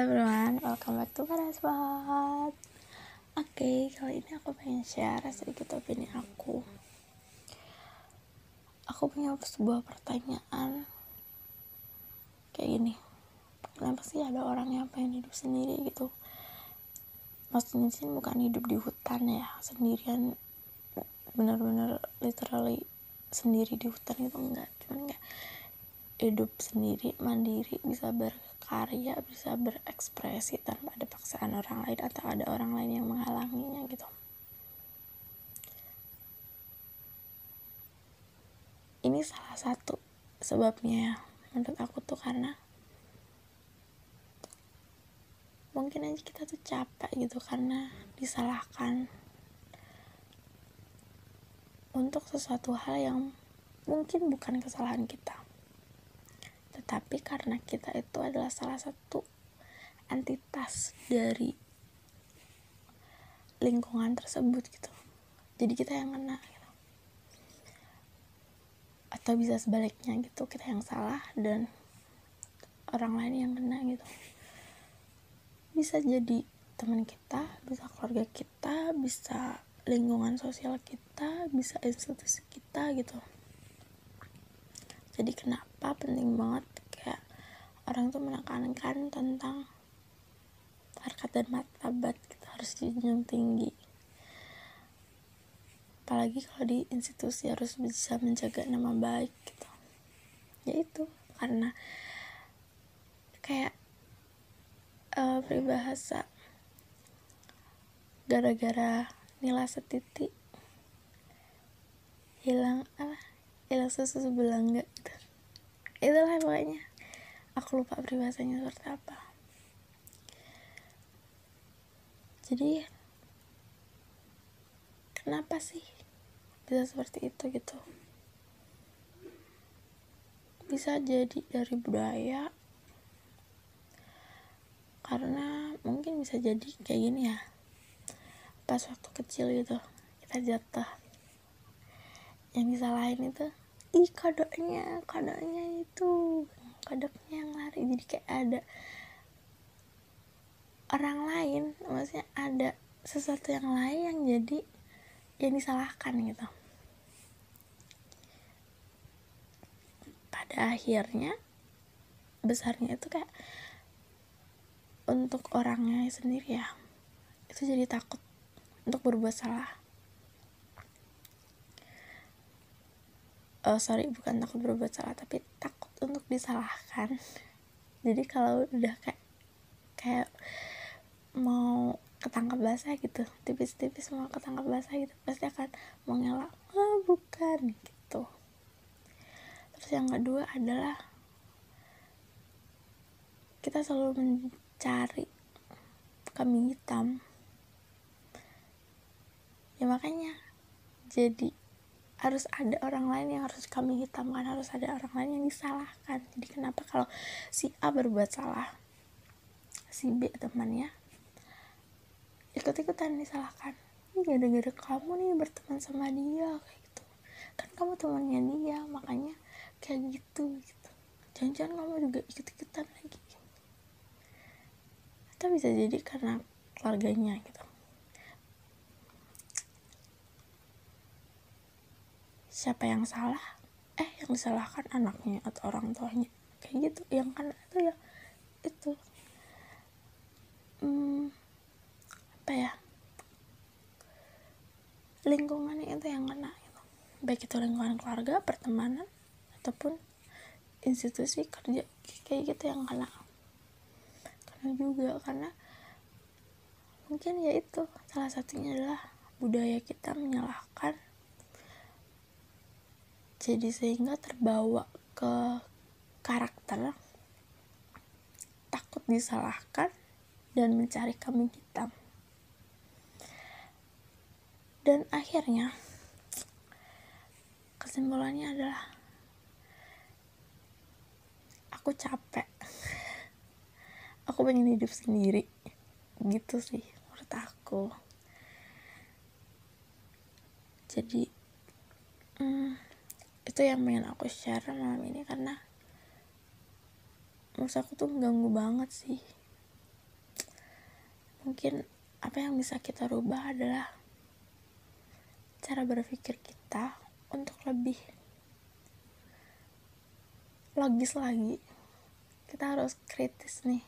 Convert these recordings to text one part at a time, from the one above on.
Halo everyone, welcome back to Paraswat Oke, okay, kali ini aku pengen share sedikit opini aku. Aku punya sebuah pertanyaan. Kayak gini. Kenapa sih ada orang yang pengen hidup sendiri gitu? Maksudnya sih bukan hidup di hutan ya. Sendirian. Bener-bener literally sendiri di hutan gitu. Enggak. Cuman kayak hidup sendiri, mandiri, bisa berkarya, bisa berekspresi tanpa ada paksaan orang lain atau ada orang lain yang menghalanginya gitu. Ini salah satu sebabnya ya, menurut aku tuh karena mungkin aja kita tuh capek gitu karena disalahkan untuk sesuatu hal yang mungkin bukan kesalahan kita tetapi karena kita itu adalah salah satu entitas dari lingkungan tersebut gitu. Jadi kita yang kena gitu. atau bisa sebaliknya gitu kita yang salah dan orang lain yang kena gitu. Bisa jadi teman kita bisa keluarga kita bisa lingkungan sosial kita bisa institusi kita gitu jadi kenapa penting banget kayak orang tuh menekankan tentang harkat dan martabat kita harus dijunjung tinggi. Apalagi kalau di institusi harus bisa menjaga nama baik gitu. Ya itu karena kayak uh, peribahasa. Gara-gara nilai setitik hilang apa hilang susu sebelangga gitu. Itulah pokoknya. Aku lupa peribahasanya seperti apa. Jadi kenapa sih bisa seperti itu gitu? Bisa jadi dari budaya. Karena mungkin bisa jadi kayak gini ya. Pas waktu kecil gitu kita jatuh. Yang disalahin itu ih kodoknya kodoknya itu kodoknya yang lari. Jadi kayak ada orang lain maksudnya ada sesuatu yang lain yang jadi yang disalahkan gitu. Pada akhirnya besarnya itu kayak untuk orangnya sendiri ya itu jadi takut untuk berbuat salah oh sorry bukan takut berbuat salah tapi takut untuk disalahkan. Jadi kalau udah kayak kayak mau ketangkap basah gitu tipis-tipis mau ketangkap basah gitu pasti akan mau ngelak ah bukan gitu. Terus yang kedua adalah kita selalu mencari kambing hitam. Ya makanya jadi harus ada orang lain yang harus kami hitamkan harus ada orang lain yang disalahkan. Jadi kenapa kalau si A berbuat salah si B temannya ikut-ikutan disalahkan ini gara-gara kamu nih berteman sama dia kayak gitu. Kan kamu temannya dia makanya kayak gitu gitu. Jangan-jangan kamu juga ikut-ikutan lagi. Atau bisa jadi karena keluarganya gitu siapa yang salah? Eh yang disalahkan anaknya atau orang tuanya. Kayak gitu yang kan itu ya itu. Hmm, apa ya? Lingkungannya itu yang kena gitu. baik itu lingkungan keluarga pertemanan ataupun institusi kerja kayak gitu yang kena. Karena juga karena mungkin ya itu salah satunya adalah budaya kita menyalahkan jadi sehingga terbawa ke karakter takut disalahkan dan mencari kambing hitam. Dan akhirnya kesimpulannya adalah aku capek. Aku pengen hidup sendiri. Gitu sih menurut aku. Jadi itu yang pengen aku share malam ini karena menurut aku tuh mengganggu banget sih. Mungkin apa yang bisa kita rubah adalah cara berpikir kita untuk lebih logis lagi. Kita harus kritis nih.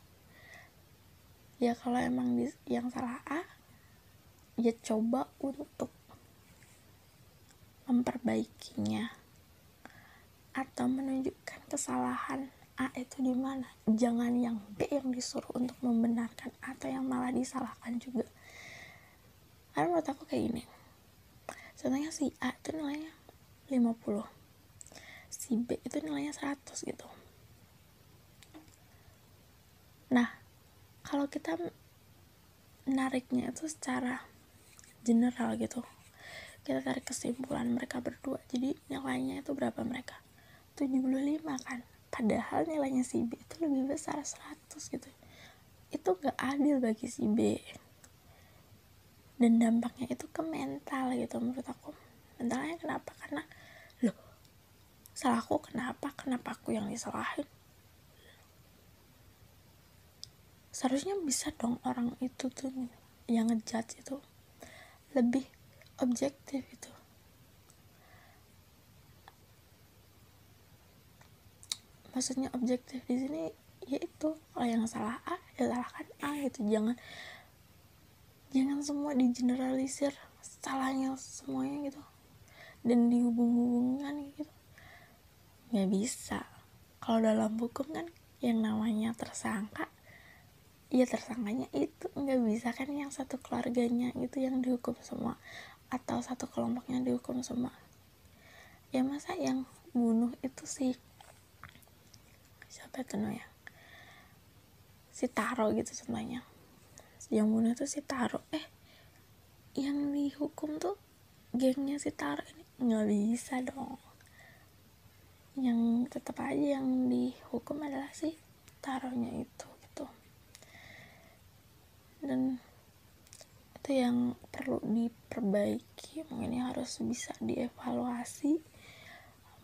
Ya kalau emang yang salah A ya coba untuk memperbaikinya atau menunjukkan kesalahan A itu di mana? Jangan yang B yang disuruh untuk membenarkan atau yang malah disalahkan juga. Karena menurut aku kayak gini. Contohnya si A itu nilainya 50 si B itu nilainya 100 gitu. Nah kalau kita nariknya itu secara general gitu. Kita tarik kesimpulan mereka berdua. Jadi nilainya itu berapa mereka 75 kan. Padahal nilainya si B itu lebih besar 100 gitu. Itu gak adil bagi si B. Dan dampaknya itu ke mental gitu menurut aku. Mentalnya kenapa? Karena loh salahku kenapa? Kenapa aku yang disalahin? Seharusnya bisa dong orang itu tuh yang ngejudge itu lebih objektif itu maksudnya objektif di sini yaitu kalau yang salah A ya salahkan A gitu. Jangan jangan semua di generalisir salahnya semuanya gitu. Dan dihubung-hubungkan gitu. Nggak bisa. Kalau dalam hukum kan yang namanya tersangka ya tersangkanya itu. Nggak bisa kan yang satu keluarganya itu yang dihukum semua. Atau satu kelompoknya dihukum semua. Ya masa yang bunuh itu sih siapa itu no ya? Si Taro gitu contohnya yang bunuh tuh si Taro. Eh yang dihukum tuh gengnya si Taro ini nggak bisa dong. Yang tetap aja yang dihukum adalah si Taronya itu gitu. Dan itu yang perlu diperbaiki. Mungkin harus bisa dievaluasi.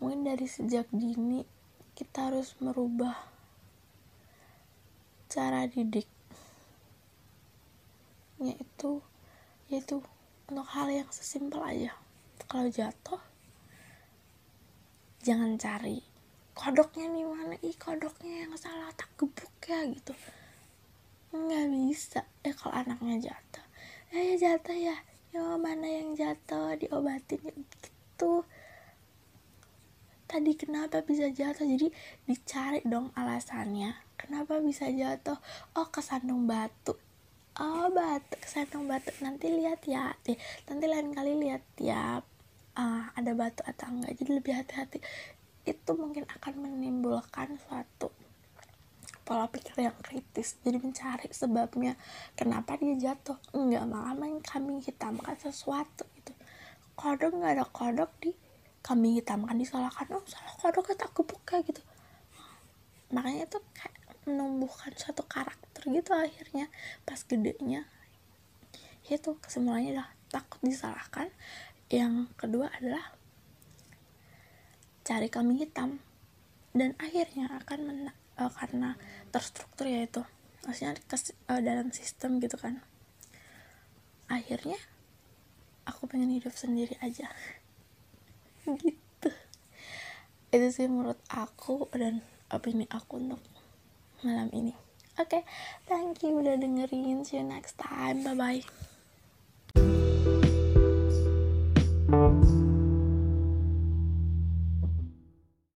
Mungkin dari sejak dini kita harus merubah cara didik yaitu yaitu untuk hal yang sesimpel aja. Kalau jatuh jangan cari kodoknya nih mana. Ih kodoknya yang salah tak gebuk ya gitu. Nggak bisa. Eh kalau anaknya jatuh eh ya jatuh ya. Ya mana yang jatuh diobatin. Gitu tadi kenapa bisa jatuh? Jadi dicari dong alasannya. Kenapa bisa jatuh? Oh kesandung batu. Oh batu kesandung batu. Nanti lihat ya. Eh, nanti lain kali lihat ya uh, ada batu atau enggak. Jadi lebih hati-hati. Itu mungkin akan menimbulkan suatu pola pikir yang kritis. Jadi mencari sebabnya kenapa dia jatuh. Enggak malah main kambing hitamkan sesuatu gitu. Kodok nggak ada kodok di kambing hitam kan disalahkan. Oh salah kodok tak kebuka gitu. Makanya itu kayak menumbuhkan suatu karakter gitu akhirnya pas gedenya. Itu kesimpulannya adalah takut disalahkan. Yang kedua adalah cari kambing hitam. Dan akhirnya akan mena uh, karena terstruktur ya itu. Maksudnya kes, uh, dalam sistem gitu kan. Akhirnya aku pengen hidup sendiri aja gitu. Itu sih menurut aku dan opini aku untuk malam ini. Oke okay, thank you udah dengerin. See you next time. Bye bye